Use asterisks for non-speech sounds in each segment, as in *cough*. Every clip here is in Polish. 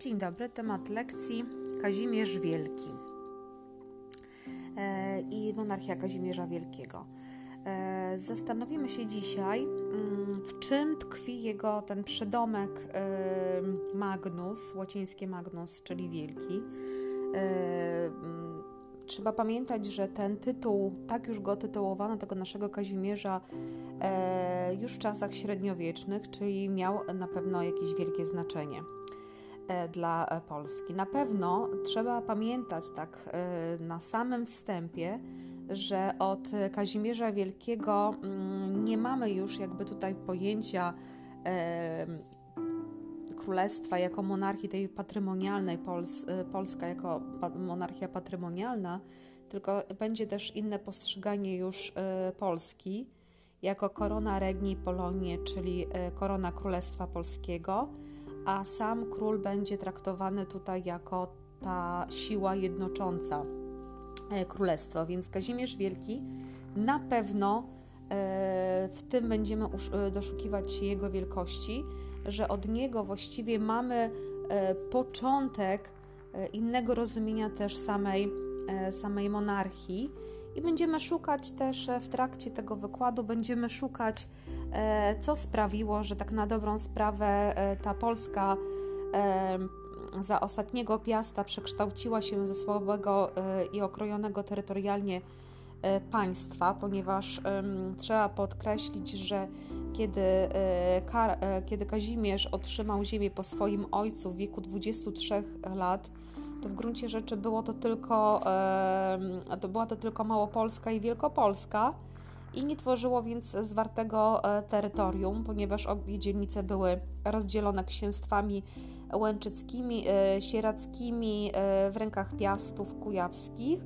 Dzień dobry, temat lekcji Kazimierz Wielki e, i monarchia Kazimierza Wielkiego. E, zastanowimy się dzisiaj, mm, w czym tkwi jego ten przydomek e, Magnus, łacińskie Magnus, czyli Wielki. Mm, trzeba pamiętać, że ten tytuł, tak już go tytułowano, tego naszego Kazimierza, już w czasach średniowiecznych, czyli miał na pewno jakieś wielkie znaczenie. E, dla e, Polski. Na pewno trzeba pamiętać tak e, na samym wstępie, że od Kazimierza Wielkiego mm, nie mamy już jakby tutaj pojęcia królestwa jako monarchii tej patrymonialnej, Pols Polska jako monarchia patrymonialna, tylko będzie też inne postrzeganie już Polski jako korona regni Polonie, czyli korona Królestwa Polskiego a sam król będzie traktowany tutaj jako ta siła jednocząca e, królestwo. Więc Kazimierz Wielki na pewno e, w tym będziemy e, doszukiwać się jego wielkości, że od niego właściwie mamy początek innego rozumienia też samej, samej monarchii. I będziemy szukać też w trakcie tego wykładu, będziemy szukać co sprawiło, że tak na dobrą sprawę e, ta Polska e, za ostatniego piasta przekształciła się ze słabego i okrojonego terytorialnie państwa, ponieważ trzeba podkreślić, że kiedy, kiedy Kazimierz otrzymał ziemię po swoim ojcu w wieku 23 lat, to w gruncie rzeczy było to tylko, to była to tylko Małopolska i Wielkopolska i nie tworzyło więc zwartego e, terytorium, ponieważ obie dzielnice były rozdzielone księstwami łęczyckimi, e, sierackimi e, w rękach piastów kujawskich.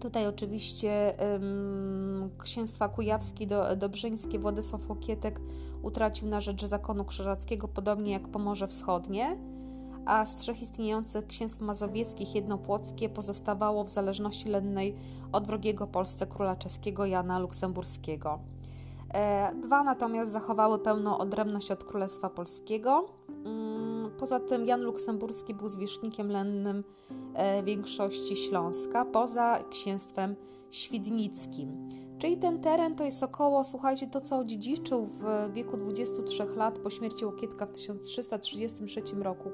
Tutaj oczywiście księstwa kujawskie, do, dobrzyńskie Władysław Łokietek utracił na rzecz zakonu krzyżackiego, podobnie jak Pomorze Wschodnie a z trzech istniejących księstw mazowieckich jedno płockie pozostawało w zależności lennej od wrogiego Polsce króla czeskiego Jana Luksemburskiego. E, dwa natomiast zachowały pełną odrębność od Królestwa Polskiego. Mm, poza tym Jan Luksemburski był zwierzchnikiem lennym e, większości Śląska, poza księstwem świdnickim. Czyli ten teren to jest około, słuchajcie, to co odziedziczył w wieku 23 lat po śmierci Łokietka w 1333 roku,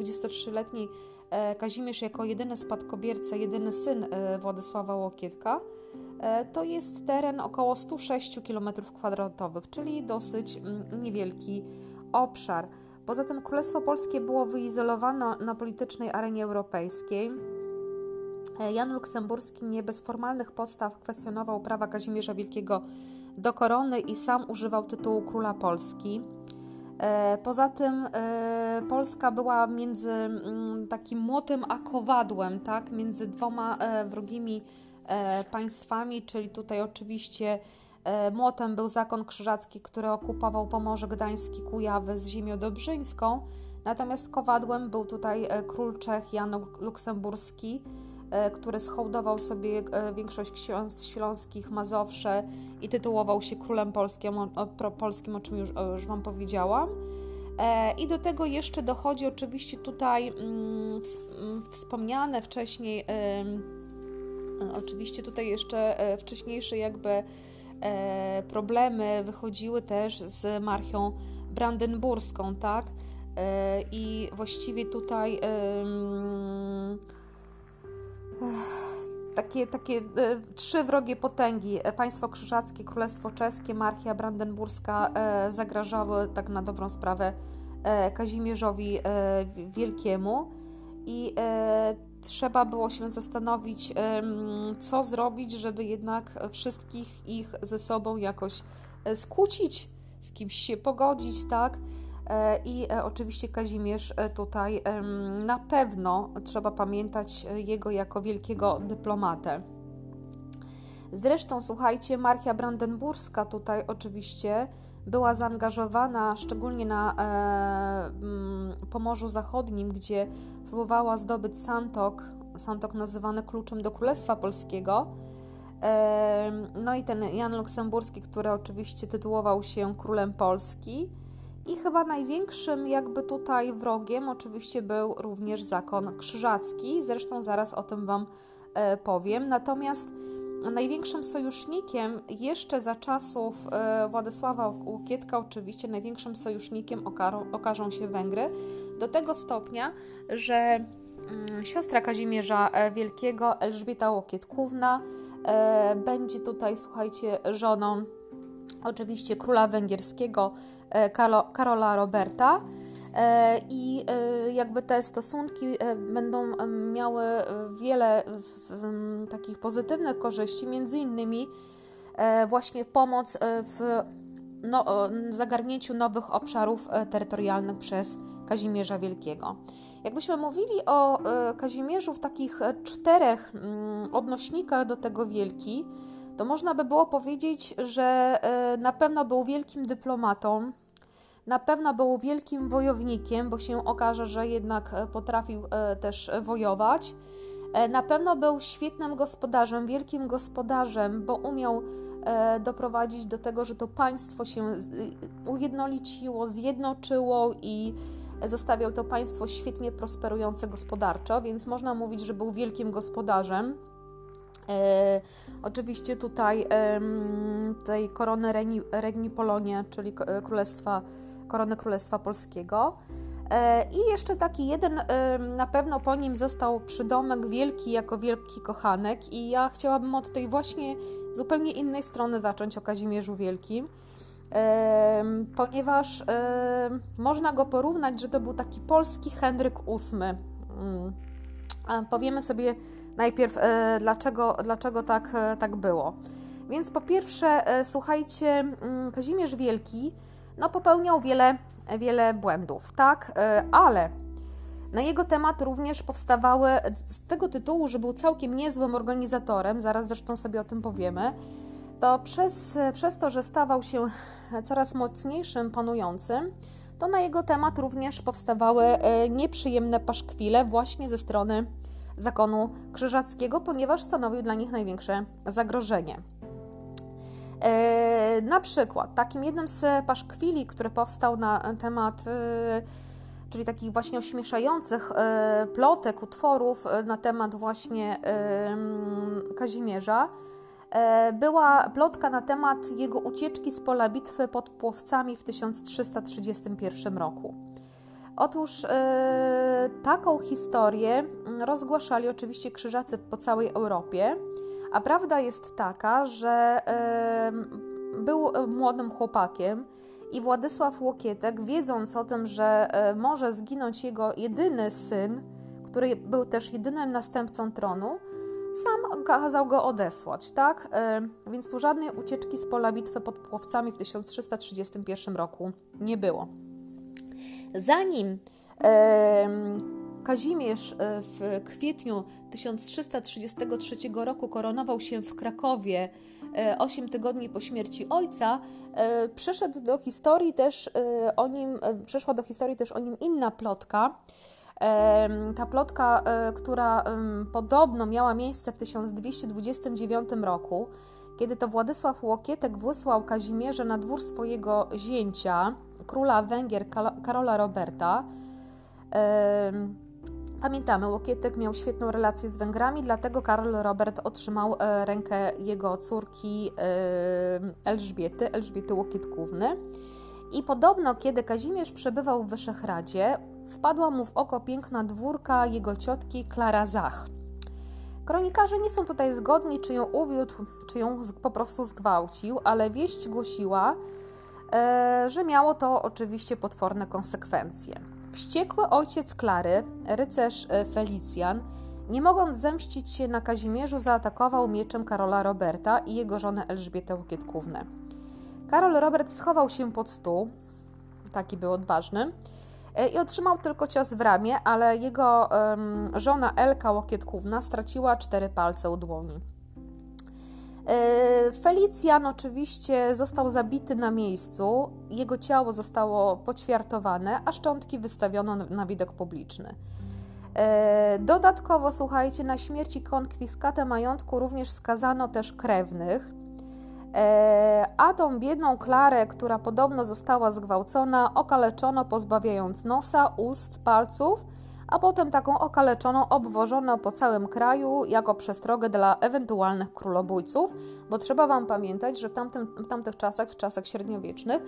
23-letni e, e, Kazimierz jako jedyny spadkobierca, jedyny syn e, Władysława Łokietka, to jest teren około 106 km2, czyli dosyć mm, niewielki obszar. Poza tym Królestwo Polskie było wyizolowane na politycznej arenie europejskiej Jan Luksemburski nie bez formalnych podstaw kwestionował prawa Kazimierza Wielkiego do korony i sam używał tytułu króla Polski. E, poza tym e, Polska była między mm, takim młotem a kowadłem, tak, między dwoma wrogimi państwami, czyli tutaj oczywiście młotem był zakon krzyżacki, który okupował Pomorze Gdański, Kujawy z ziemią dobrzyńską, natomiast kowadłem był tutaj król Czech Jan Luksemburski, E, który schołdował sobie e, większość ksiąstw śląskich, Mazowsze i tytułował się królem polskim, polskim, o czym już, już Wam powiedziałam. E, I do tego jeszcze dochodzi oczywiście tutaj mm, mm, wspomniane wcześniej, oczywiście tutaj jeszcze wcześniejsze jakby problemy wychodziły też z marchią brandenburską, tak? I właściwie tutaj takie, takie e, trzy wrogie potęgi, e, państwo krzyżackie, królestwo czeskie, marchia brandenburska e, zagrażały tak na dobrą sprawę Kazimierzowi Wielkiemu i trzeba było się zastanowić, co zrobić, żeby jednak wszystkich ich ze sobą jakoś skłócić, z kimś się pogodzić, tak? E, I e, oczywiście Kazimierz e, tutaj na pewno trzeba pamiętać jego jako wielkiego dyplomatę. Zresztą, słuchajcie, Marchia Brandenburska tutaj oczywiście była zaangażowana szczególnie na e, Pomorzu Zachodnim, gdzie próbowała zdobyć Santok, Santok nazywany kluczem do Królestwa Polskiego. E, no i ten Jan Luksemburski, który oczywiście tytułował się królem Polski I chyba największym jakby tutaj wrogiem oczywiście był również zakon krzyżacki, zresztą zaraz o tym Wam e, powiem. Natomiast największym sojusznikiem jeszcze za czasów e, Władysława Łokietka, oczywiście największym sojusznikiem okażą się Węgry, do tego stopnia, że mm, siostra Kazimierza e, Wielkiego, Elżbieta Łokietkówna, będzie tutaj, słuchajcie, żoną oczywiście króla węgierskiego Karola Roberta. E, I e, jakby te stosunki będą miały wiele takich pozytywnych korzyści, między innymi właśnie pomoc w no, zagarnięciu nowych obszarów terytorialnych przez Kazimierza Wielkiego. Jakbyśmy mówili o Kazimierzu w takich czterech mm, odnośnikach do tego wielki, to można by było powiedzieć, że na pewno był wielkim dyplomatą, na pewno był wielkim wojownikiem, bo się okaże, że jednak e, potrafił e, też wojować. E, na pewno był świetnym gospodarzem, wielkim gospodarzem, bo umiał doprowadzić do tego, że to państwo się ujednoliciło, zjednoczyło i zostawiał to państwo świetnie prosperujące gospodarczo, więc można mówić, że był wielkim gospodarzem. E, oczywiście tutaj e, tej korony Regni, Polonia, czyli Królestwa korony Królestwa Polskiego. E, I jeszcze taki jeden, e, na pewno po nim został przydomek wielki jako wielki kochanek, i ja chciałabym od tej właśnie zupełnie innej strony zacząć o Kazimierzu Wielkim, e, ponieważ można go porównać, że to był taki polski Henryk VIII. Mm. Powiemy sobie najpierw, dlaczego, dlaczego tak, tak było. Więc po pierwsze, słuchajcie, mm, Kazimierz Wielki no, popełniał wiele, wiele błędów, tak, e, ale na jego temat również powstawały z tego tytułu, że był całkiem niezłym organizatorem, zaraz zresztą sobie o tym powiemy, to przez, przez to, że stawał się coraz mocniejszym panującym, to na jego temat również powstawały e, nieprzyjemne paszkwile właśnie ze strony zakonu krzyżackiego, ponieważ stanowił dla nich największe zagrożenie. E, na przykład, takim jednym z paszkwili, który powstał na temat, e, czyli takich właśnie ośmieszających e, plotek, utworów na temat właśnie Kazimierza, była plotka na temat jego ucieczki z pola bitwy pod Płowcami w 1331 roku. Otóż taką historię rozgłaszali oczywiście krzyżacy po całej Europie. A prawda jest taka, że był młodym chłopakiem i Władysław Łokietek, wiedząc o tym, że e, może zginąć jego jedyny syn, który był też jedynym następcą tronu, sam kazał go odesłać, tak? Więc tu żadnej ucieczki z pola bitwy pod Płowcami w 1331 roku nie było. Zanim Kazimierz e, w kwietniu 1333 roku koronował się w Krakowie 8 e, tygodni po śmierci ojca, e, przeszedł do historii też o nim, przeszła do historii też o nim inna plotka. Ta plotka, która podobno miała miejsce w 1229 roku, kiedy to Władysław Łokietek wysłał Kazimierza na dwór swojego zięcia, króla Węgier Karola Roberta. Pamiętamy, Łokietek miał świetną relację z Węgrami, dlatego Karol Robert otrzymał e, rękę jego córki Elżbiety, Elżbiety Łokietkówny. I podobno, kiedy Kazimierz przebywał w Wyszehradzie, wpadła mu w oko piękna dwórka jego ciotki Klara Zach. Kronikarze nie są tutaj zgodni, czy ją uwiódł, czy ją po prostu zgwałcił, ale wieść głosiła, e, że miało to oczywiście potworne konsekwencje. Wściekły ojciec Klary, rycerz e, Felicjan, nie mogąc zemścić się na Kazimierzu, zaatakował mieczem Karola Roberta i jego żonę Elżbietę Łokietkównę. Karol Robert schował się pod stół, taki był odważny, i otrzymał tylko cios w ramię, ale jego um, żona Elka Łokietkówna straciła cztery palce u dłoni. E, Felicjan oczywiście został zabity na miejscu, jego ciało zostało poćwiartowane, a szczątki wystawiono na widok publiczny. E, dodatkowo, słuchajcie, na śmierci konkwiskatę majątku również skazano też krewnych. A tą biedną Klarę, która podobno została zgwałcona, okaleczono, pozbawiając nosa, ust, palców a potem taką okaleczoną obwożono po całym kraju jako przestrogę dla ewentualnych królobójców, bo trzeba Wam pamiętać, że w, tamtym, w tamtych czasach, w czasach średniowiecznych,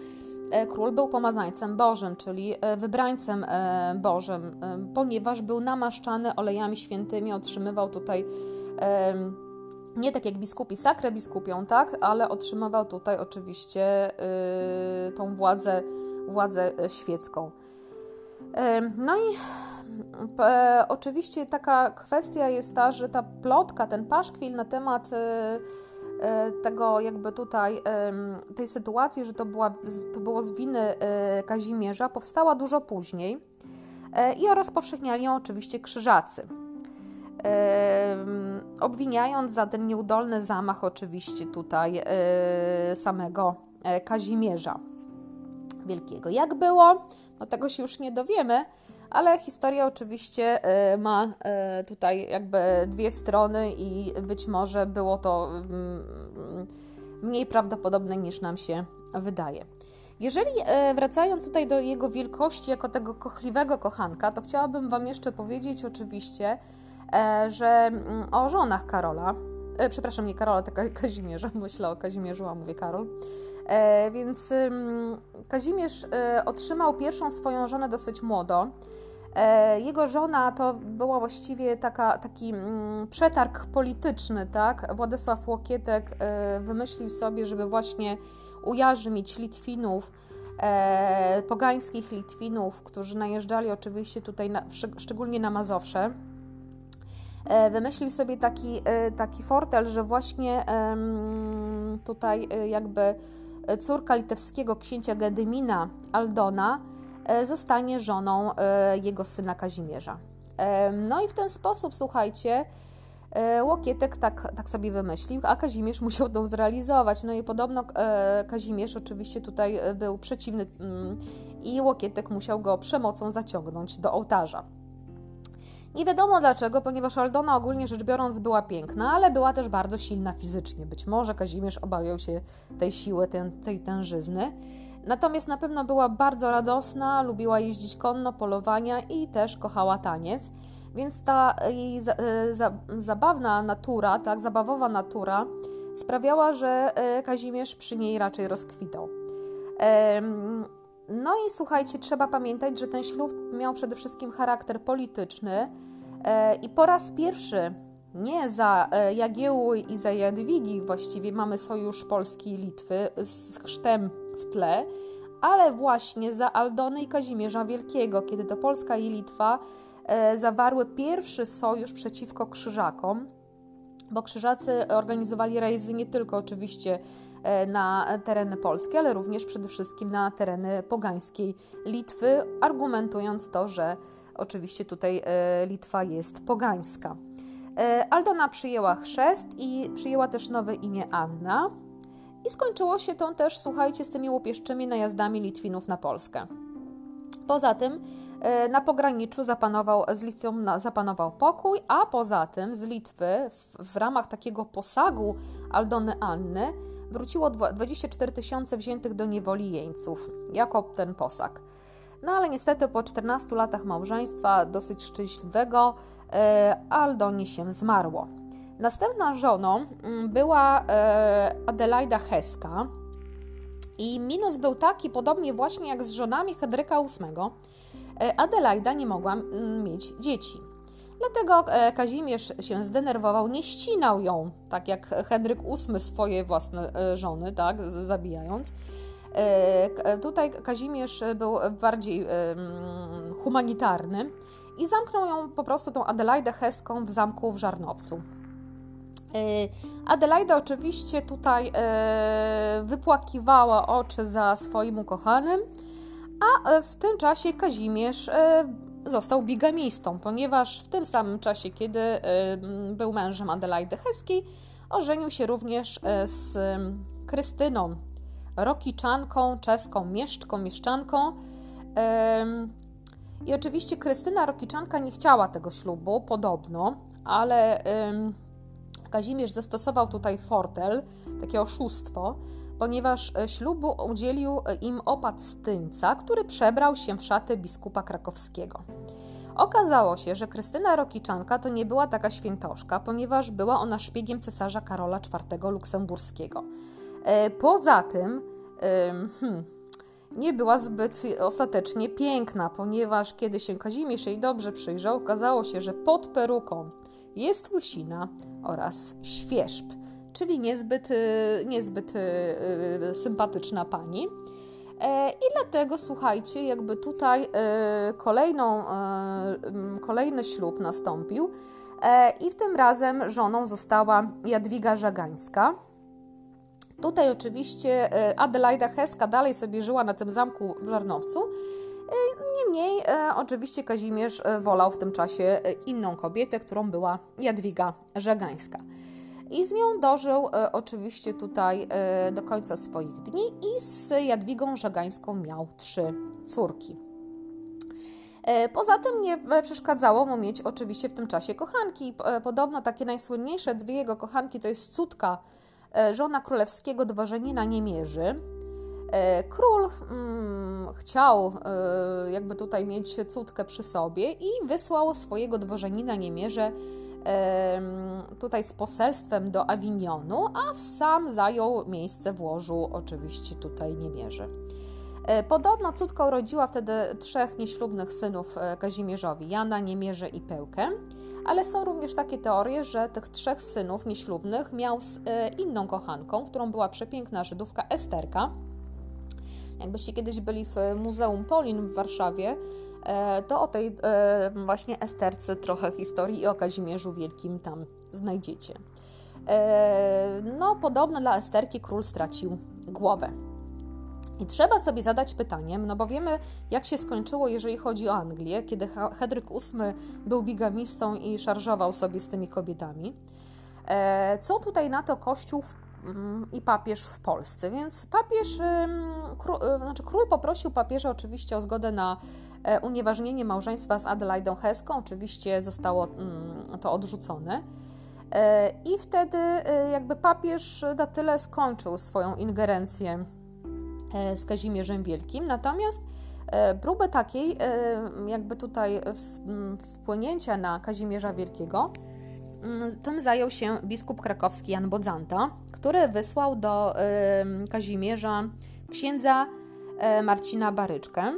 e, król był pomazańcem Bożym, czyli e, wybrańcem e, Bożym, ponieważ był namaszczany olejami świętymi, otrzymywał tutaj nie tak jak biskupi sakrę biskupią, tak, ale otrzymywał tutaj oczywiście tą władzę, władzę świecką. No i oczywiście taka kwestia jest ta, że ta plotka, ten paszkwil na temat e, tego jakby tutaj tej sytuacji, że to, była, to było z winy Kazimierza, powstała dużo później i rozpowszechniali ją oczywiście krzyżacy. Obwiniając za ten nieudolny zamach oczywiście tutaj samego Kazimierza Wielkiego. Jak było? No tego się już nie dowiemy, ale historia oczywiście e, ma e, tutaj jakby dwie strony i być może było to mm, mniej prawdopodobne niż nam się wydaje. Jeżeli e, wracając tutaj do jego wielkości jako tego kochliwego kochanka, to chciałabym Wam jeszcze powiedzieć oczywiście, że mm, o żonach Karola, przepraszam, nie Karola, tylko *laughs* Kazimierza, myślę o Kazimierzu, a mówię Karol. Więc Kazimierz otrzymał pierwszą swoją żonę dosyć młodo. E, jego żona to była właściwie taka, taki mm, przetarg polityczny, tak? Władysław Łokietek e, wymyślił sobie, żeby właśnie ujarzmić Litwinów, e, pogańskich Litwinów, którzy najeżdżali oczywiście tutaj, na, szczególnie na Mazowsze. Wymyślił sobie taki, taki fortel, że właśnie tutaj jakby córka litewskiego księcia Gedymina Aldona E, zostanie żoną e, jego syna Kazimierza. E, no i w ten sposób, słuchajcie, Łokietek tak, tak sobie wymyślił, a Kazimierz *laughs* musiał to zrealizować. No i podobno Kazimierz oczywiście tutaj był przeciwny mm, i Łokietek musiał go przemocą zaciągnąć do ołtarza. Nie wiadomo dlaczego, ponieważ Aldona ogólnie rzecz biorąc była piękna, ale była też bardzo silna fizycznie. Być może Kazimierz obawiał się tej siły, tej, tej tężyzny. Natomiast na pewno była bardzo radosna, lubiła jeździć konno, polowania i też kochała taniec. Więc ta jej za, e, za, zabawna natura, tak, zabawowa natura sprawiała, że e, Kazimierz przy niej raczej rozkwitał. No i słuchajcie, trzeba pamiętać, że ten ślub miał przede wszystkim charakter polityczny e, i po raz pierwszy nie za Jagiełły i za Jadwigi właściwie mamy sojusz Polski i Litwy z chrztem w tle, ale właśnie za Aldony i Kazimierza Wielkiego, kiedy to Polska i Litwa e, zawarły pierwszy sojusz przeciwko Krzyżakom, bo Krzyżacy organizowali rejzy nie tylko oczywiście e, na tereny polskie, ale również przede wszystkim na tereny pogańskiej Litwy, argumentując to, że oczywiście tutaj e, Litwa jest pogańska. Aldona przyjęła chrzest i przyjęła też nowe imię Anna. I skończyło się to też, słuchajcie, z tymi łupieszczymi najazdami Litwinów na Polskę. Poza tym e, na pograniczu zapanował, z Litwą zapanował pokój, a poza tym z Litwy w, w ramach takiego posagu Aldony Anny wróciło 24 tysiące wziętych do niewoli jeńców, jako ten posag. No ale niestety po 14 latach małżeństwa, dosyć szczęśliwego, e, Aldonie się zmarło. Następną żoną mm, była e, Adelaida Heska. I minus był taki, podobnie właśnie jak z żonami Henryka VIII, e, Adelaida nie mogła mm, mieć dzieci. Dlatego e, Kazimierz się zdenerwował, nie ścinał ją, tak jak Henryk VIII swoje własne żony, tak, zabijając. Tutaj Kazimierz był bardziej humanitarny i zamknął ją po prostu tą Adelaidę Heską w zamku w Żarnowcu. E, Adelaida oczywiście tutaj e, wypłakiwała oczy za swoim ukochanym, a e, w tym czasie Kazimierz został bigamistą, ponieważ w tym samym czasie, kiedy był mężem Adelaidy Heskiej, ożenił się również z Krystyną, rokiczanką, czeską mieszczką, mieszczanką. I oczywiście Krystyna Rokiczanka nie chciała tego ślubu, podobno, ale Kazimierz zastosował tutaj fortel, takie oszustwo, ponieważ ślubu udzielił im opat Styńca, który przebrał się w szaty biskupa krakowskiego. Okazało się, że Krystyna Rokiczanka to nie była taka świętoszka, ponieważ była ona szpiegiem cesarza Karola IV luksemburskiego. E, poza tym, hmm, nie była zbyt ostatecznie piękna, ponieważ kiedy się Kazimierz jej dobrze przyjrzał, okazało się, że pod peruką jest łysina oraz świerzb, czyli niezbyt, y, niezbyt y, y, sympatyczna pani. E, I dlatego słuchajcie, jakby tutaj e, kolejną, e, kolejny ślub nastąpił i w tym razem żoną została Jadwiga Żagańska. Tutaj oczywiście Adelaida Heska dalej sobie żyła na tym zamku w Żarnowcu. Niemniej oczywiście Kazimierz wolał w tym czasie inną kobietę, którą była Jadwiga Żagańska i z nią dożył e, oczywiście tutaj e, do końca swoich dni i z Jadwigą Żagańską miał trzy córki. E, poza tym nie przeszkadzało mu mieć oczywiście w tym czasie kochanki. Podobno takie najsłynniejsze dwie jego kochanki to jest cudka, żona królewskiego dworzenina Niemierzy. Król mm, chciał jakby tutaj mieć cudkę przy sobie i wysłał swojego dworzenina Niemierze tutaj z poselstwem do Awinionu, a sam zajął miejsce w łożu, oczywiście tutaj nie mierzy. E, podobno cudka urodziła wtedy trzech nieślubnych synów e, Kazimierzowi, Jana, Niemierze i Pełkę, ale są również takie teorie, że tych trzech synów nieślubnych miał z e, inną kochanką, którą była przepiękna Żydówka Esterka. Jakbyście kiedyś byli w Muzeum Polin w Warszawie, to o tej e, właśnie Esterce trochę historii i o Kazimierzu Wielkim tam znajdziecie. E, no, podobno dla Esterki król stracił głowę. I trzeba sobie zadać pytanie, no bo wiemy, jak się skończyło, jeżeli chodzi o Anglię, kiedy Henryk VIII był bigamistą i szarżował sobie z tymi kobietami. Co tutaj na to Kościół mm, i papież w Polsce? Więc papież, król, znaczy król poprosił papieża oczywiście o zgodę na E, unieważnienie małżeństwa z Adelaidą Heską. Oczywiście zostało mm, to odrzucone. E, I wtedy e, jakby papież na tyle skończył swoją ingerencję z Kazimierzem Wielkim. Natomiast próbę takiej jakby tutaj wpłynięcia na Kazimierza Wielkiego tym zajął się biskup krakowski Jan Bodzanta, który wysłał do Kazimierza księdza Marcina Baryczkę,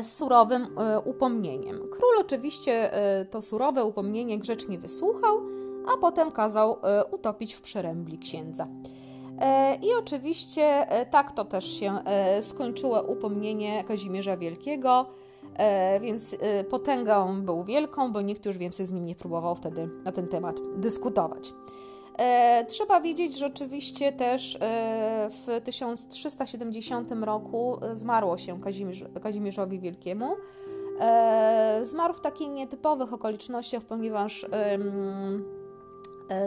z surowym e, upomnieniem. Król oczywiście e, to surowe upomnienie grzecznie wysłuchał, a potem kazał e, utopić w przerębli księdza. I oczywiście tak to też się skończyło upomnienie Kazimierza Wielkiego, więc potęgą był wielką, bo nikt już więcej z nim nie próbował wtedy na ten temat dyskutować. E, trzeba wiedzieć, że oczywiście też e, w 1370 roku zmarło się Kazimierz, Kazimierzowi Wielkiemu. E, zmarł w takich nietypowych okolicznościach, ponieważ e,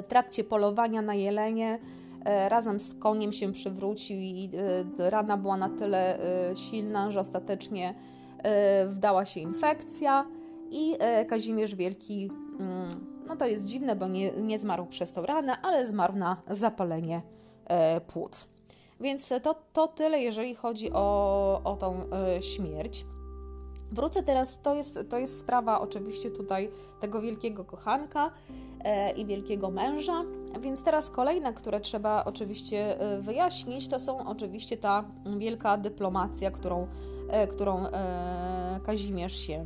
w trakcie polowania na jelenie e, razem z koniem się przywrócił i e, rana była na tyle silna, że ostatecznie wdała się infekcja i Kazimierz Wielki mm, no to jest dziwne, bo nie, nie zmarł przez tą ranę, ale zmarł na zapalenie e, płuc. Więc to, to tyle, jeżeli chodzi o, o tą e, śmierć. Wrócę teraz, to jest, to jest sprawa oczywiście tutaj tego wielkiego kochanka e, i wielkiego męża, więc teraz kolejne, które trzeba oczywiście e, wyjaśnić, to są oczywiście ta wielka dyplomacja, którą, e, którą e, Kazimierz się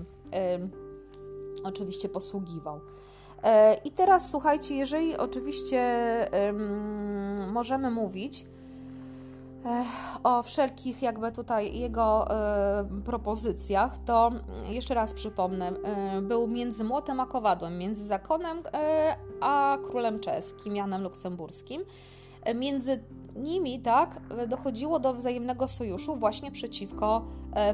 oczywiście posługiwał. E, I teraz słuchajcie, jeżeli oczywiście możemy mówić e, o wszelkich jakby tutaj jego e, propozycjach, to jeszcze raz przypomnę, był między młotem a kowadłem, między zakonem a królem czeskim, Janem Luksemburskim. Między nimi, tak, dochodziło do wzajemnego sojuszu właśnie przeciwko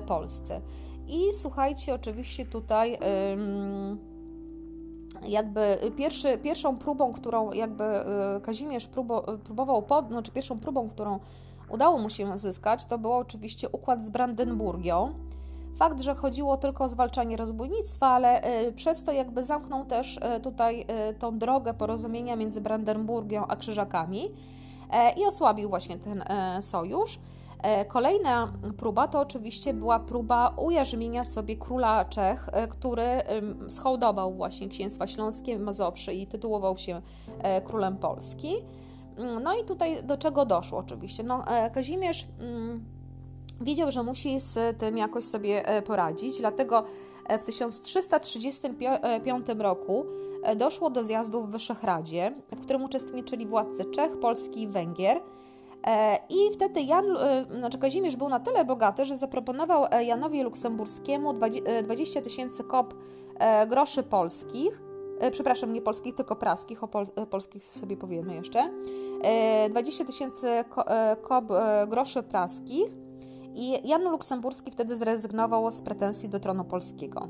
Polsce. I słuchajcie, oczywiście tutaj jakby pierwszy, pierwszą próbą, którą jakby y, Kazimierz próbo, próbował, pod, znaczy pierwszą próbą, którą udało mu się zyskać, to było oczywiście układ z Brandenburgią. Fakt, że chodziło tylko o zwalczanie rozbójnictwa, ale y, przez to jakby zamknął też y, tutaj tą drogę porozumienia między Brandenburgią a Krzyżakami. i osłabił właśnie ten sojusz. Kolejna próba to oczywiście była próba ujarzmienia sobie króla Czech, który schołdował właśnie księstwa śląskie, Mazowsze i tytułował się królem Polski. Mm, no i tutaj do czego doszło oczywiście? No, Kazimierz mm, wiedział, że musi z tym jakoś sobie e, poradzić, dlatego e, w 1335 roku e, doszło do zjazdu w Wyszehradzie, w którym uczestniczyli władcy Czech, Polski i Węgier. I wtedy Jan, znaczy Kazimierz był na tyle bogaty, że zaproponował Janowi Luksemburskiemu 20 tysięcy kop groszy polskich, przepraszam, nie polskich, tylko praskich, o pol, polskich sobie powiemy jeszcze, 20 tysięcy kop groszy praskich i Jan Luksemburski wtedy zrezygnował z pretensji do tronu polskiego.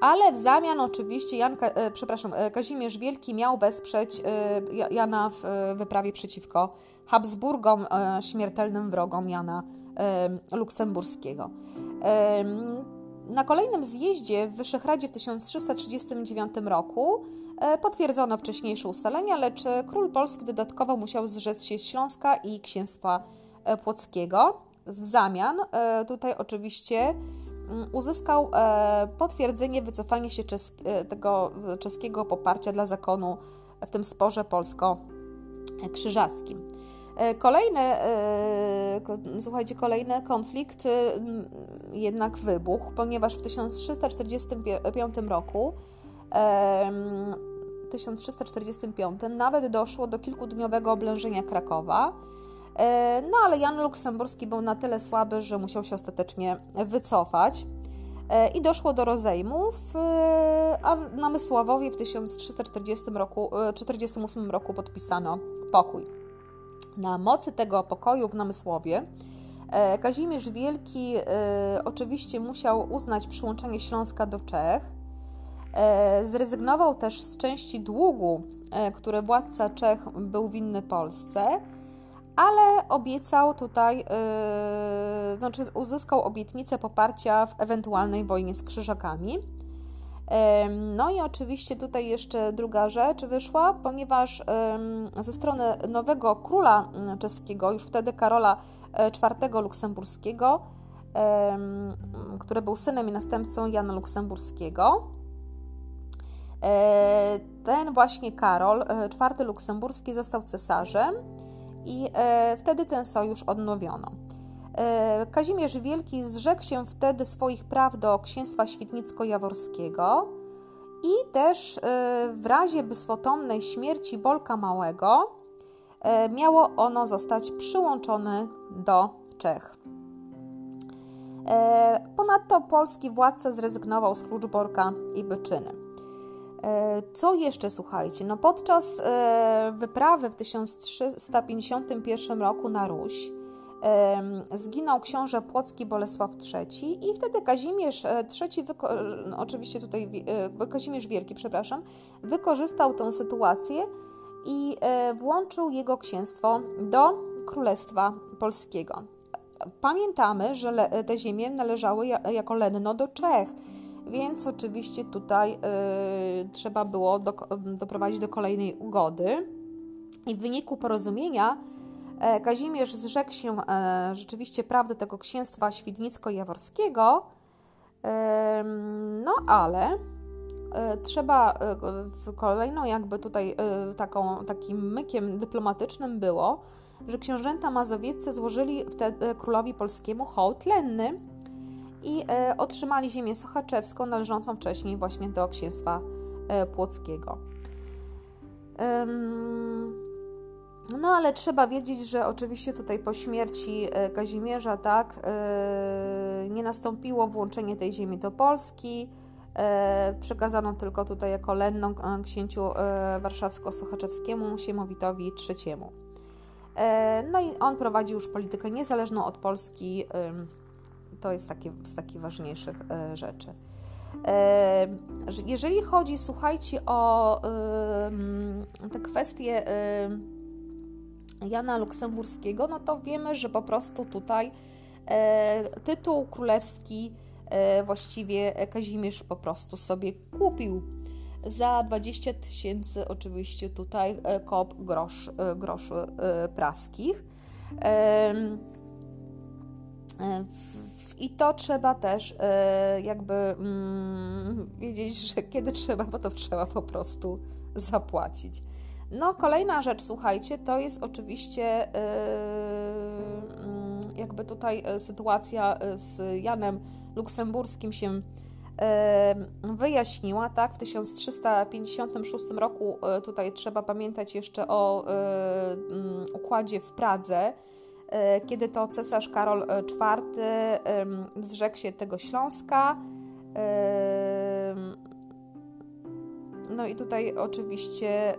Ale w zamian oczywiście Jan, e, przepraszam, e, Kazimierz Wielki miał wesprzeć e, Jana w wyprawie przeciwko Habsburgom, śmiertelnym wrogom Jana Luksemburskiego. Na kolejnym zjeździe w Wyszehradzie w 1339 roku potwierdzono wcześniejsze ustalenia, lecz król polski dodatkowo musiał zrzec się Śląska i księstwa Płockiego. W zamian tutaj oczywiście uzyskał e, potwierdzenie wycofania się tego czeskiego poparcia dla zakonu w tym sporze polsko-krzyżackim. Kolejny, słuchajcie, kolejny konflikt jednak wybuchł, ponieważ w 1345 roku 1345 nawet doszło do kilkudniowego oblężenia Krakowa, E, no ale Jan Luksemburski był na tyle słaby, że musiał się ostatecznie wycofać e, i doszło do rozejmów, e, a na Mysławowie w 1340 roku, 48 roku podpisano pokój. Na mocy tego pokoju w Namysłowie Kazimierz Wielki oczywiście musiał uznać przyłączenie Śląska do Czech. Zrezygnował też z części długu, które władca Czech był winny Polsce ale obiecał tutaj, yy, znaczy uzyskał obietnicę poparcia w ewentualnej wojnie z krzyżakami. No i oczywiście tutaj jeszcze druga rzecz wyszła, ponieważ ze strony nowego króla mm, czeskiego, już wtedy Karola IV yy, Luksemburskiego, który był synem i następcą Jana Luksemburskiego, yy, ten właśnie Karol IV Luksemburski został cesarzem i e, wtedy ten sojusz odnowiono. E, Kazimierz Wielki zrzekł się wtedy swoich praw do księstwa świdnicko-jaworskiego i też e, w razie bezpotomnej śmierci Bolka Małego miało ono zostać przyłączone do Czech. Ponadto polski władca zrezygnował z Kluczborka i Byczyny. E, co jeszcze słuchajcie? No podczas e, wyprawy w 1351 roku na Ruś zginął książę Płocki Bolesław III i wtedy Kazimierz III, no oczywiście tutaj Kazimierz Wielki, przepraszam, wykorzystał tę sytuację i e, włączył jego księstwo do Królestwa Polskiego. Pamiętamy, że te ziemie należały jako lenno do Czech więc oczywiście tutaj y, trzeba było do, doprowadzić do kolejnej ugody. I w wyniku porozumienia e, Kazimierz zrzekł się e, rzeczywiście praw do tego księstwa świdnicko-jaworskiego, e, no ale e, trzeba e, w kolejną jakby tutaj e, taką, takim mykiem dyplomatycznym było, że książęta mazowieccy złożyli wtedy królowi polskiemu hołd lenny, i e, otrzymali ziemię sochaczewską należącą wcześniej właśnie do księstwa e, płockiego. No ale trzeba wiedzieć, że oczywiście tutaj po śmierci e, Kazimierza tak nie nastąpiło włączenie tej ziemi do Polski. Przekazano tylko tutaj jako lenną księciu warszawsko-sochaczewskiemu Siemowitowi III. No i on prowadzi już politykę niezależną od Polski to jest takie, z takich ważniejszych e, rzeczy. E, jeżeli chodzi, słuchajcie, o te kwestie Jana Luksemburskiego, no to wiemy, że po prostu tutaj e, tytuł królewski właściwie Kazimierz po prostu sobie kupił. za 20 tysięcy oczywiście tutaj kop grosz, groszy praskich. I to trzeba też jakby mm, wiedzieć, że kiedy trzeba, bo to trzeba po prostu zapłacić. No, kolejna rzecz, słuchajcie, to jest oczywiście yy, jakby tutaj e, sytuacja e, z Janem Luksemburskim się wyjaśniła, tak? W 1356 roku tutaj trzeba pamiętać jeszcze o mm, układzie w Pradze, kiedy to cesarz Karol IV zrzekł się tego Śląska. No i tutaj oczywiście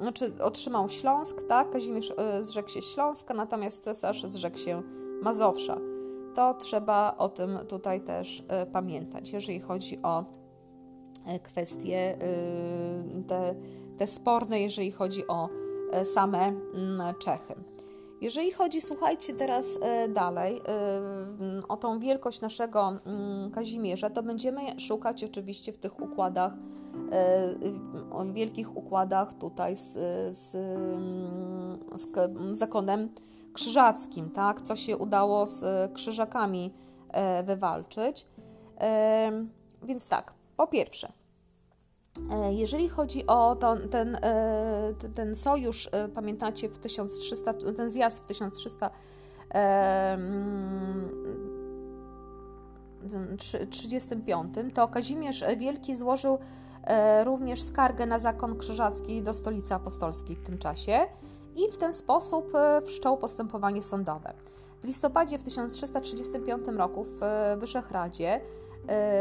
znaczy otrzymał Śląsk, tak? Kazimierz yy, zrzekł się Śląska, natomiast cesarz zrzekł się Mazowsza. To trzeba o tym tutaj też pamiętać, jeżeli chodzi o kwestie te, te sporne, jeżeli chodzi o same Czechy. Jeżeli chodzi, słuchajcie teraz dalej o tą wielkość naszego mm, Kazimierza, to będziemy szukać oczywiście w tych układach o wielkich układach tutaj z, z, z zakonem krzyżackim, tak? co się udało z krzyżakami e, wywalczyć. E, więc tak, po pierwsze, e, jeżeli chodzi o to, ten, ten sojusz, pamiętacie, w 1300, ten zjazd w 1300 35, to Kazimierz Wielki złożył E, również skargę na zakon krzyżacki do stolicy apostolskiej w tym czasie i w ten sposób e, wszczął postępowanie sądowe. W listopadzie w 1335 roku w e, Wyszehradzie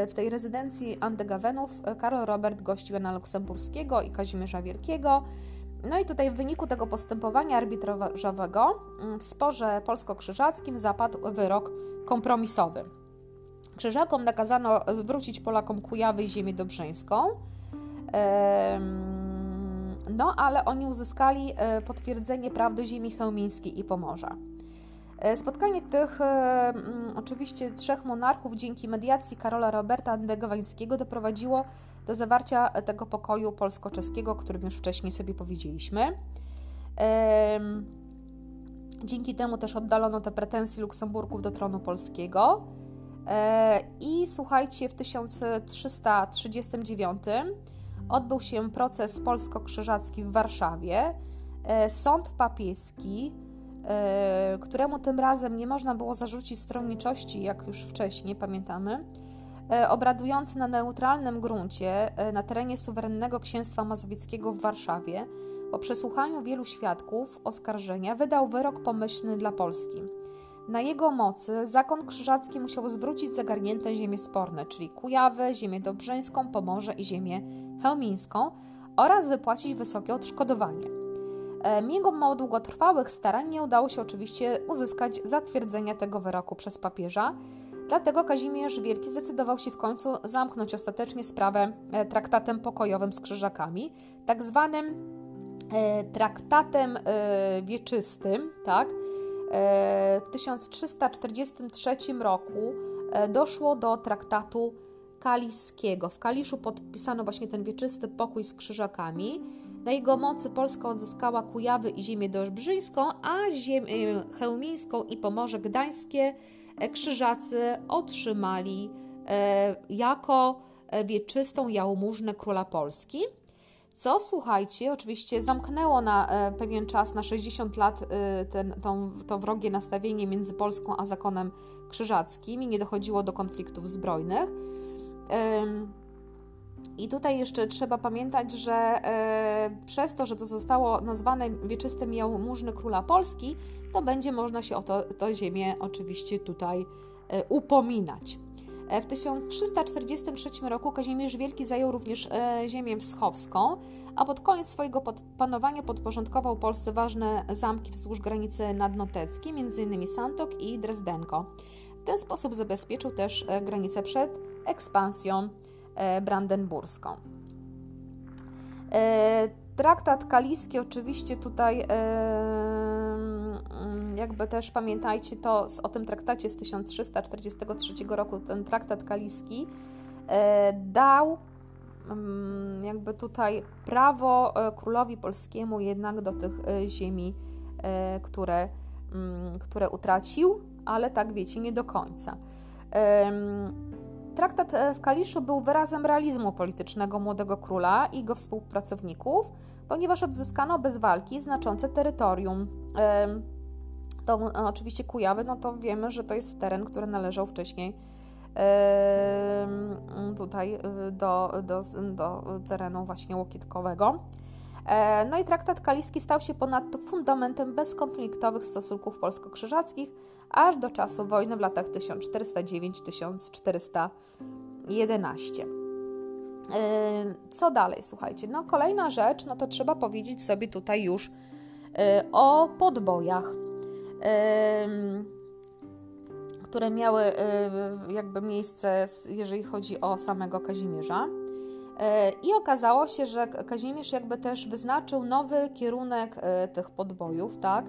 w tej rezydencji Andegawenów Karol Robert gościł Jana Luksemburskiego i Kazimierza Wielkiego. No i tutaj w wyniku tego postępowania arbitrażowego mm, w sporze polsko-krzyżackim zapadł wyrok kompromisowy. Krzyżakom nakazano zwrócić Polakom Kujawy i ziemię dobrzyńską, no, ale oni uzyskali e, potwierdzenie prawdy ziemi chełmińskiej i Pomorza. E, spotkanie tych e, oczywiście trzech monarchów dzięki mediacji Karola Roberta Andegowańskiego doprowadziło do zawarcia tego pokoju polsko-czeskiego, o którym już wcześniej sobie powiedzieliśmy. Dzięki temu też oddalono te pretensje Luksemburgów do tronu polskiego. I słuchajcie, w 1339 odbył się proces polsko-krzyżacki w Warszawie. E, sąd papieski, e, któremu tym razem nie można było zarzucić stronniczości, jak już wcześniej pamiętamy, e, obradujący na neutralnym gruncie na terenie suwerennego księstwa mazowieckiego w Warszawie, po przesłuchaniu wielu świadków oskarżenia, wydał wyrok pomyślny dla Polski. Na jego mocy zakon krzyżacki musiał zwrócić zagarnięte ziemie sporne, czyli Kujawę, ziemię dobrzyńską, Pomorze i ziemię chełmińską oraz wypłacić wysokie odszkodowanie. E, mimo długotrwałych starań nie udało się oczywiście uzyskać zatwierdzenia tego wyroku przez papieża, dlatego Kazimierz Wielki zdecydował się w końcu zamknąć ostatecznie sprawę e, traktatem pokojowym z krzyżakami, tak zwanym e, traktatem wieczystym, tak, w 1343 roku doszło do traktatu kaliskiego. W Kaliszu podpisano właśnie ten wieczysty pokój z krzyżakami. Na jego mocy Polska odzyskała Kujawy i ziemię dobrzyńską, a ziemię chełmińską i Pomorze Gdańskie e, krzyżacy otrzymali e, jako wieczystą jałmużnę króla Polski co słuchajcie, oczywiście zamknęło na e, pewien czas, na 60 lat, e, ten, tą, to wrogie nastawienie między Polską a zakonem krzyżackim i nie dochodziło do konfliktów zbrojnych. I tutaj jeszcze trzeba pamiętać, że e, przez to, że to zostało nazwane wieczystym jałmużny króla Polski, to będzie można się o to, to ziemię oczywiście tutaj upominać. E, w 1343 roku Kazimierz Wielki zajął również e, ziemię wschowską, a pod koniec swojego panowania podporządkował Polsce ważne zamki wzdłuż granicy nadnoteckiej, m.in. Santok i Drezdenko. W ten sposób zabezpieczył też e, granicę przed ekspansją brandenburską. Traktat kaliski oczywiście tutaj jakby też pamiętajcie to o tym traktacie z 1343 roku, ten traktat kaliski e, dał mm, jakby tutaj prawo królowi polskiemu jednak do tych ziemi, które, mm, które utracił, ale tak wiecie, nie do końca. Traktat w Kaliszu był wyrazem realizmu politycznego młodego króla i jego współpracowników, ponieważ odzyskano bez walki znaczące terytorium. To oczywiście Kujawy, no to wiemy, że to jest teren, który należał wcześniej tutaj y, do, do, do terenu właśnie łokietkowego. E, no i traktat kaliski stał się ponadto fundamentem bezkonfliktowych stosunków polsko-krzyżackich aż do czasu wojny w latach 1409-1411. E, co dalej, słuchajcie? No kolejna rzecz, no to trzeba powiedzieć sobie tutaj już e, o podbojach które miały jakby miejsce, jeżeli chodzi o samego Kazimierza. I okazało się, że Kazimierz jakby też wyznaczył nowy kierunek tych podbojów, tak?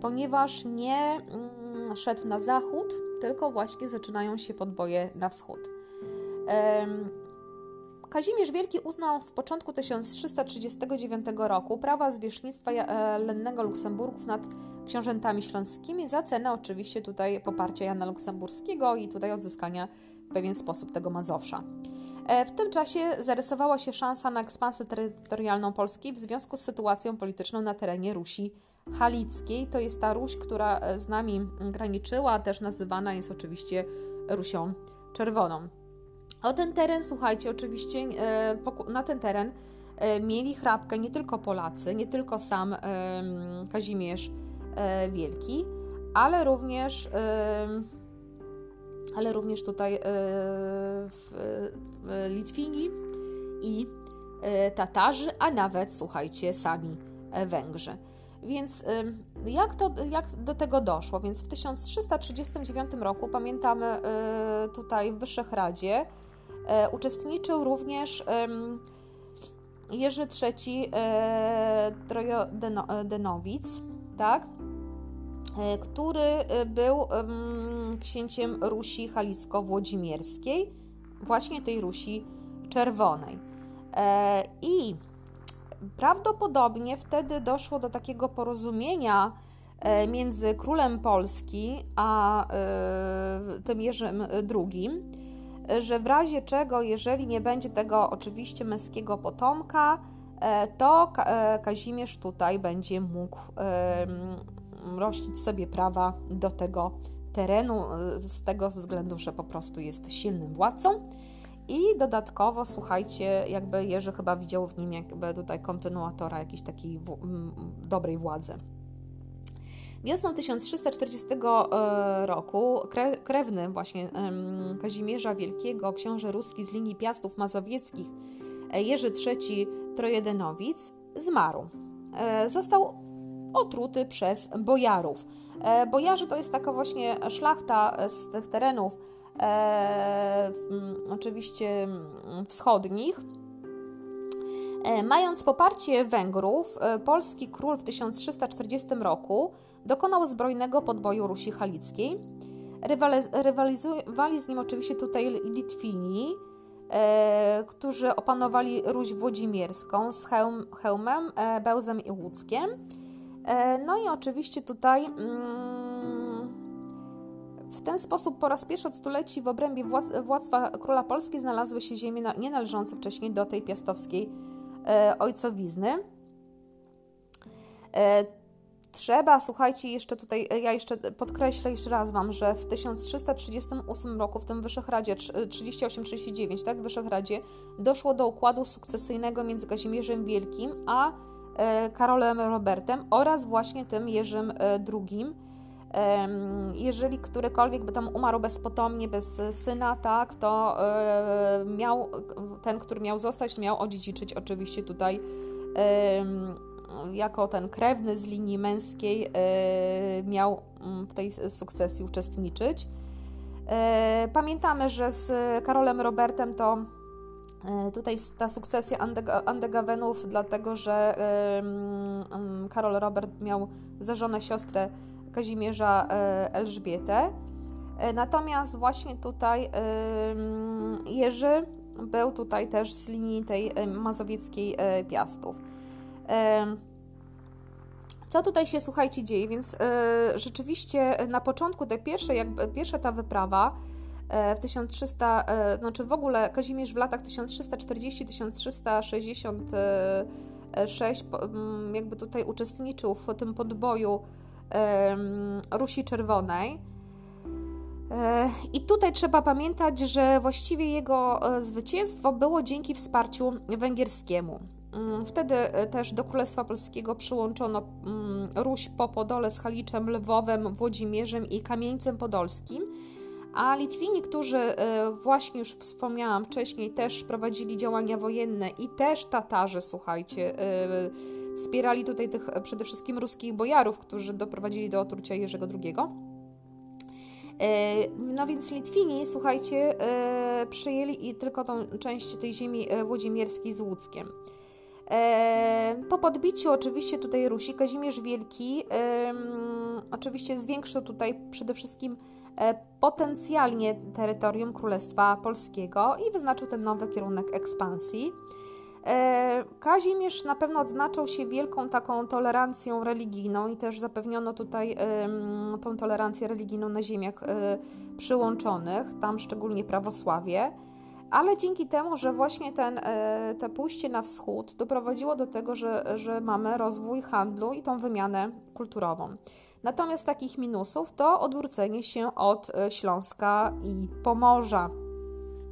Ponieważ nie mm, szedł na zachód, tylko właśnie zaczynają się podboje na wschód. Kazimierz Wielki uznał w początku 1339 roku prawa zwierzchnictwa lennego Luksemburgów nad książętami śląskimi za cenę oczywiście tutaj poparcia Jana Luksemburskiego i tutaj odzyskania w pewien sposób tego Mazowsza. E, w tym czasie zarysowała się szansa na ekspansję terytorialną Polski w związku z sytuacją polityczną na terenie Rusi Halickiej. To jest ta Ruś, która e, z nami graniczyła, też nazywana jest oczywiście Rusią Czerwoną. O ten teren, słuchajcie, oczywiście e, na ten teren mieli chrapkę nie tylko Polacy, nie tylko sam Kazimierz Wielki, ale również ale również tutaj e, Litwini i e, Tatarzy, a nawet, słuchajcie, sami e, Węgrzy. Więc jak, to, jak do tego doszło? Więc w 1339 roku, pamiętamy tutaj w Wyszehradzie, uczestniczył również Jerzy III Trojodenowic, tak? E, który był księciem Rusi Halicko-Włodzimierskiej, właśnie tej Rusi Czerwonej. E, I prawdopodobnie wtedy doszło do takiego porozumienia między królem Polski a tym Jerzym II, że w razie czego, jeżeli nie będzie tego oczywiście męskiego potomka, to Kazimierz tutaj będzie mógł rościć sobie prawa do tego terenu z tego względu, że po prostu jest silnym władcą. I dodatkowo, słuchajcie, jakby Jerzy chyba widział w nim jakby tutaj kontynuatora jakiejś takiej dobrej władzy. Wiosną 1340 e, roku krewny właśnie Kazimierza Wielkiego, książę ruski z linii Piastów Mazowieckich, e, Jerzy III Trojedynowic, zmarł. E, został otruty przez bojarów. Bojarzy to jest taka właśnie szlachta z tych terenów, oczywiście wschodnich. E, mając poparcie Węgrów, polski król w 1340 roku dokonał zbrojnego podboju Rusi Halickiej. Rywalizowali z nim oczywiście tutaj Litwini, e, którzy opanowali Ruś Włodzimierską z Hełm, Hełmem, e, Bełzem i Łódzkiem. E, no i oczywiście tutaj mm, w ten sposób po raz pierwszy od stuleci w obrębie władztwa króla Polski znalazły się ziemie nie należące wcześniej do tej piastowskiej e, ojcowizny. E, trzeba, słuchajcie, jeszcze tutaj, ja jeszcze podkreślę jeszcze raz Wam, że w 1338 roku, w tym Wyszehradzie 38-39, tak, w Wyszehradzie, doszło do układu sukcesyjnego między Kazimierzem Wielkim a E, Karolem Robertem oraz właśnie tym Jerzym II. E, jeżeli którykolwiek by tam umarł bezpotomnie, bez syna, tak, to e, miał, ten, który miał zostać, miał odziedziczyć oczywiście tutaj jako ten krewny z linii męskiej miał mm, w tej sukcesji uczestniczyć. Pamiętamy, że z Karolem Robertem to E, tutaj ta sukcesja Andegawenów, dlatego że Karol Robert miał za żonę siostrę Kazimierza e, Elżbietę. E, natomiast właśnie tutaj Jerzy był tutaj też z linii tej mazowieckiej Piastów. Co tutaj się, słuchajcie, dzieje? Więc rzeczywiście na początku, te pierwsze, jakby, pierwsza ta wyprawa w 1300, znaczy w ogóle Kazimierz w latach 1340-1366 jakby tutaj uczestniczył w tym podboju Rusi Czerwonej. E, I tutaj trzeba pamiętać, że właściwie jego e, zwycięstwo było dzięki wsparciu węgierskiemu. Mm, wtedy e, też do Królestwa Polskiego przyłączono mm, Ruś po Podole z Haliczem, Lwowem, Włodzimierzem i Kamieńcem Podolskim, a Litwini, którzy właśnie już wspomniałam wcześniej, też prowadzili działania wojenne i też Tatarzy, słuchajcie, wspierali tutaj tych przede wszystkim ruskich bojarów, którzy doprowadzili do otrucia Jerzego II. E, no więc Litwini, słuchajcie, e, przyjęli tylko tą część tej ziemi e, włodzimierskiej z Łódzkiem. Po podbiciu oczywiście tutaj Rusi Kazimierz Wielki oczywiście zwiększył tutaj przede wszystkim potencjalnie terytorium Królestwa Polskiego i wyznaczył ten nowy kierunek ekspansji. E, Kazimierz na pewno odznaczał się wielką taką tolerancją religijną i też zapewniono tutaj tą tolerancję religijną na ziemiach e, przyłączonych, tam szczególnie prawosławie, ale dzięki temu, że właśnie ten, e, te pójście na wschód doprowadziło do tego, że, że mamy rozwój handlu i tą wymianę kulturową. Natomiast takich minusów to odwrócenie się od Śląska i Pomorza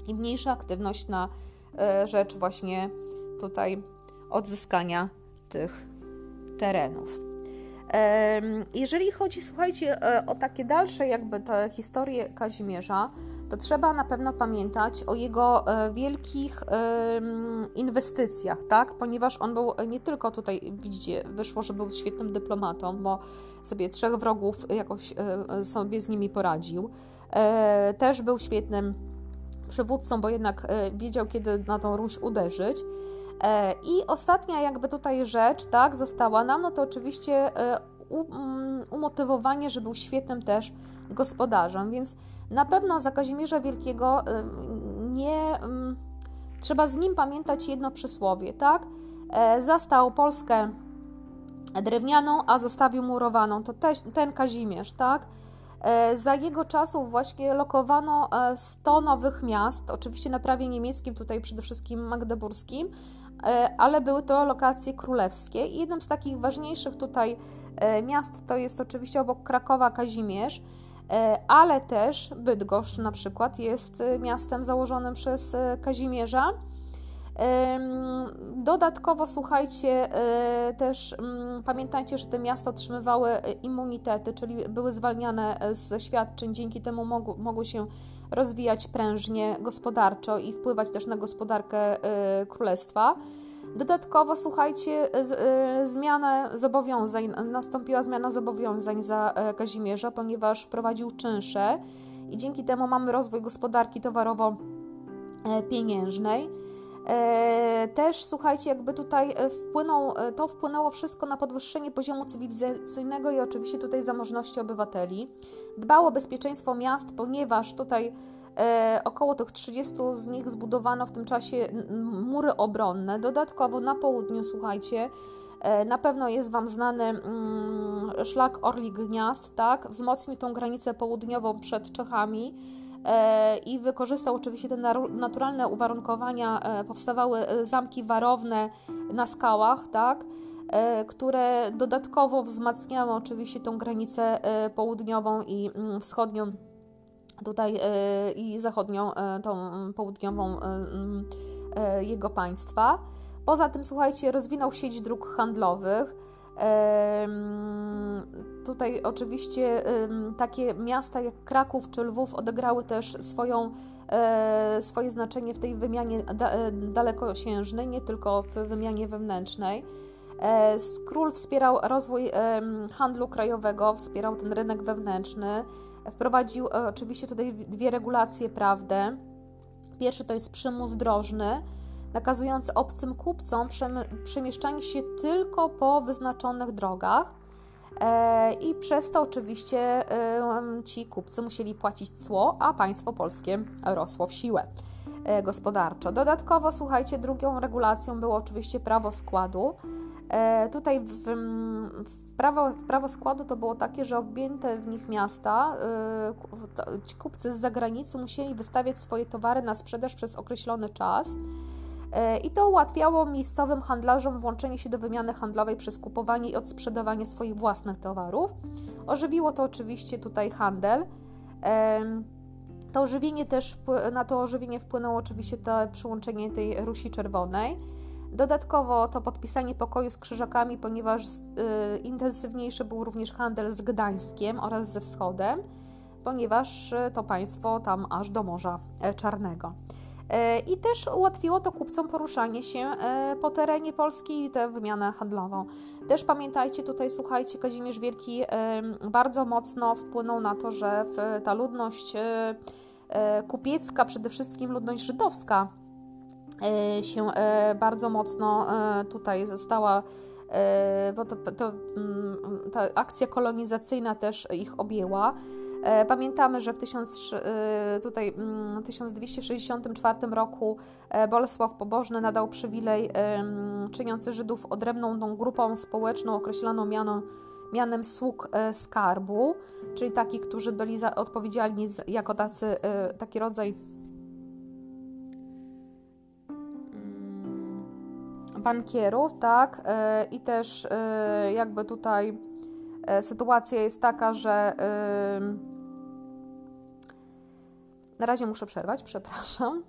i mniejsza aktywność na rzecz właśnie tutaj odzyskania tych terenów. Jeżeli chodzi, słuchajcie, e, o takie dalsze jakby te historie Kazimierza, to trzeba na pewno pamiętać o jego e, wielkich inwestycjach, tak? Ponieważ on był nie tylko tutaj, widzicie, wyszło, że był świetnym dyplomatą, bo sobie trzech wrogów jakoś e, sobie z nimi poradził. Też był świetnym przywódcą, bo jednak wiedział, kiedy na tą Ruś uderzyć. E, I ostatnia jakby tutaj rzecz, tak, została nam, no to oczywiście e, mm, umotywowanie, że był świetnym też gospodarzem, więc na pewno za Kazimierza Wielkiego e, nie mm, trzeba z nim pamiętać jedno przysłowie, tak? Zastał Polskę drewnianą, a zostawił murowaną. To ten Kazimierz, tak? Za jego czasów właśnie lokowano 100 nowych miast, oczywiście na prawie niemieckim, tutaj przede wszystkim magdeburskim, ale były to lokacje królewskie i jednym z takich ważniejszych tutaj e, miast to jest oczywiście obok Krakowa Kazimierz, e, ale też Bydgoszcz na przykład jest miastem założonym przez Kazimierza. Dodatkowo słuchajcie, też mm, pamiętajcie, że te miasta otrzymywały immunitety, czyli były zwalniane ze świadczeń, dzięki temu mogły się rozwijać prężnie gospodarczo i wpływać też na gospodarkę y, królestwa. Dodatkowo, słuchajcie, y, zmiana zobowiązań, nastąpiła zmiana zobowiązań za e, Kazimierza, ponieważ wprowadził czynsze i dzięki temu mamy rozwój gospodarki towarowo-pieniężnej. E, też słuchajcie, jakby tutaj e, wpłynął, to wpłynęło wszystko na podwyższenie poziomu cywilizacyjnego i oczywiście tutaj zamożności obywateli. Dbało o bezpieczeństwo miast, ponieważ tutaj e, około tych 30 z nich zbudowano w tym czasie mury obronne. Dodatkowo na południu, słuchajcie, e, na pewno jest Wam znany mm, szlak Orlik Gniazd, tak? Wzmocnił tą granicę południową przed Czechami e, i wykorzystał oczywiście te naturalne uwarunkowania. E, powstawały e, zamki warowne na skałach, tak? E, które dodatkowo wzmacniały oczywiście tą granicę e, południową i mm, wschodnią tutaj e, i zachodnią, tą południową mm, jego państwa. Poza tym, słuchajcie, rozwinął sieć dróg handlowych. Tutaj oczywiście takie miasta jak Kraków czy Lwów odegrały też swoją, swoje znaczenie w tej wymianie dalekosiężnej, nie tylko w wymianie wewnętrznej. E, król wspierał rozwój handlu krajowego, wspierał ten rynek wewnętrzny, wprowadził e, oczywiście tutaj dwie regulacje prawne. Pierwszy to jest przymus drożny, nakazujący obcym kupcom przemieszczanie się tylko po wyznaczonych drogach. E, I przez to oczywiście ci kupcy musieli płacić cło, a państwo polskie rosło w siłę. gospodarczo. Dodatkowo, słuchajcie, drugą regulacją było oczywiście prawo składu. Tutaj w, w, prawo, w prawo składu to było takie, że objęte w nich miasta, kupcy z zagranicy musieli wystawiać swoje towary na sprzedaż przez określony czas E, i to ułatwiało miejscowym handlarzom włączenie się do wymiany handlowej przez kupowanie i odsprzedawanie swoich własnych towarów. Ożywiło to oczywiście tutaj handel. To ożywienie też, na to ożywienie wpłynęło oczywiście to przyłączenie tej Rusi Czerwonej. Dodatkowo to podpisanie pokoju z Krzyżakami, ponieważ y, intensywniejszy był również handel z Gdańskiem oraz ze wschodem, ponieważ to państwo tam aż do Morza Czarnego. E, I też ułatwiło to kupcom poruszanie się e, po terenie Polski i tę wymianę handlową. Też pamiętajcie, tutaj słuchajcie, Kazimierz Wielki bardzo mocno wpłynął na to, że ta ludność e, kupiecka, przede wszystkim ludność żydowska, się bardzo mocno tutaj została bo to, to, mm, ta akcja kolonizacyjna też ich objęła. E, pamiętamy, że w 1000, e, tutaj, 1264 mm, roku e, Bolesław Pobożny nadał przywilej czyniący Żydów odrębną tą grupą społeczną określoną mianą, mianem sług skarbu, czyli takich, którzy byli za, odpowiedzialni jako tacy, taki rodzaj mm, bankierów, tak, i też jakby tutaj sytuacja jest taka, że na razie muszę przerwać, przepraszam.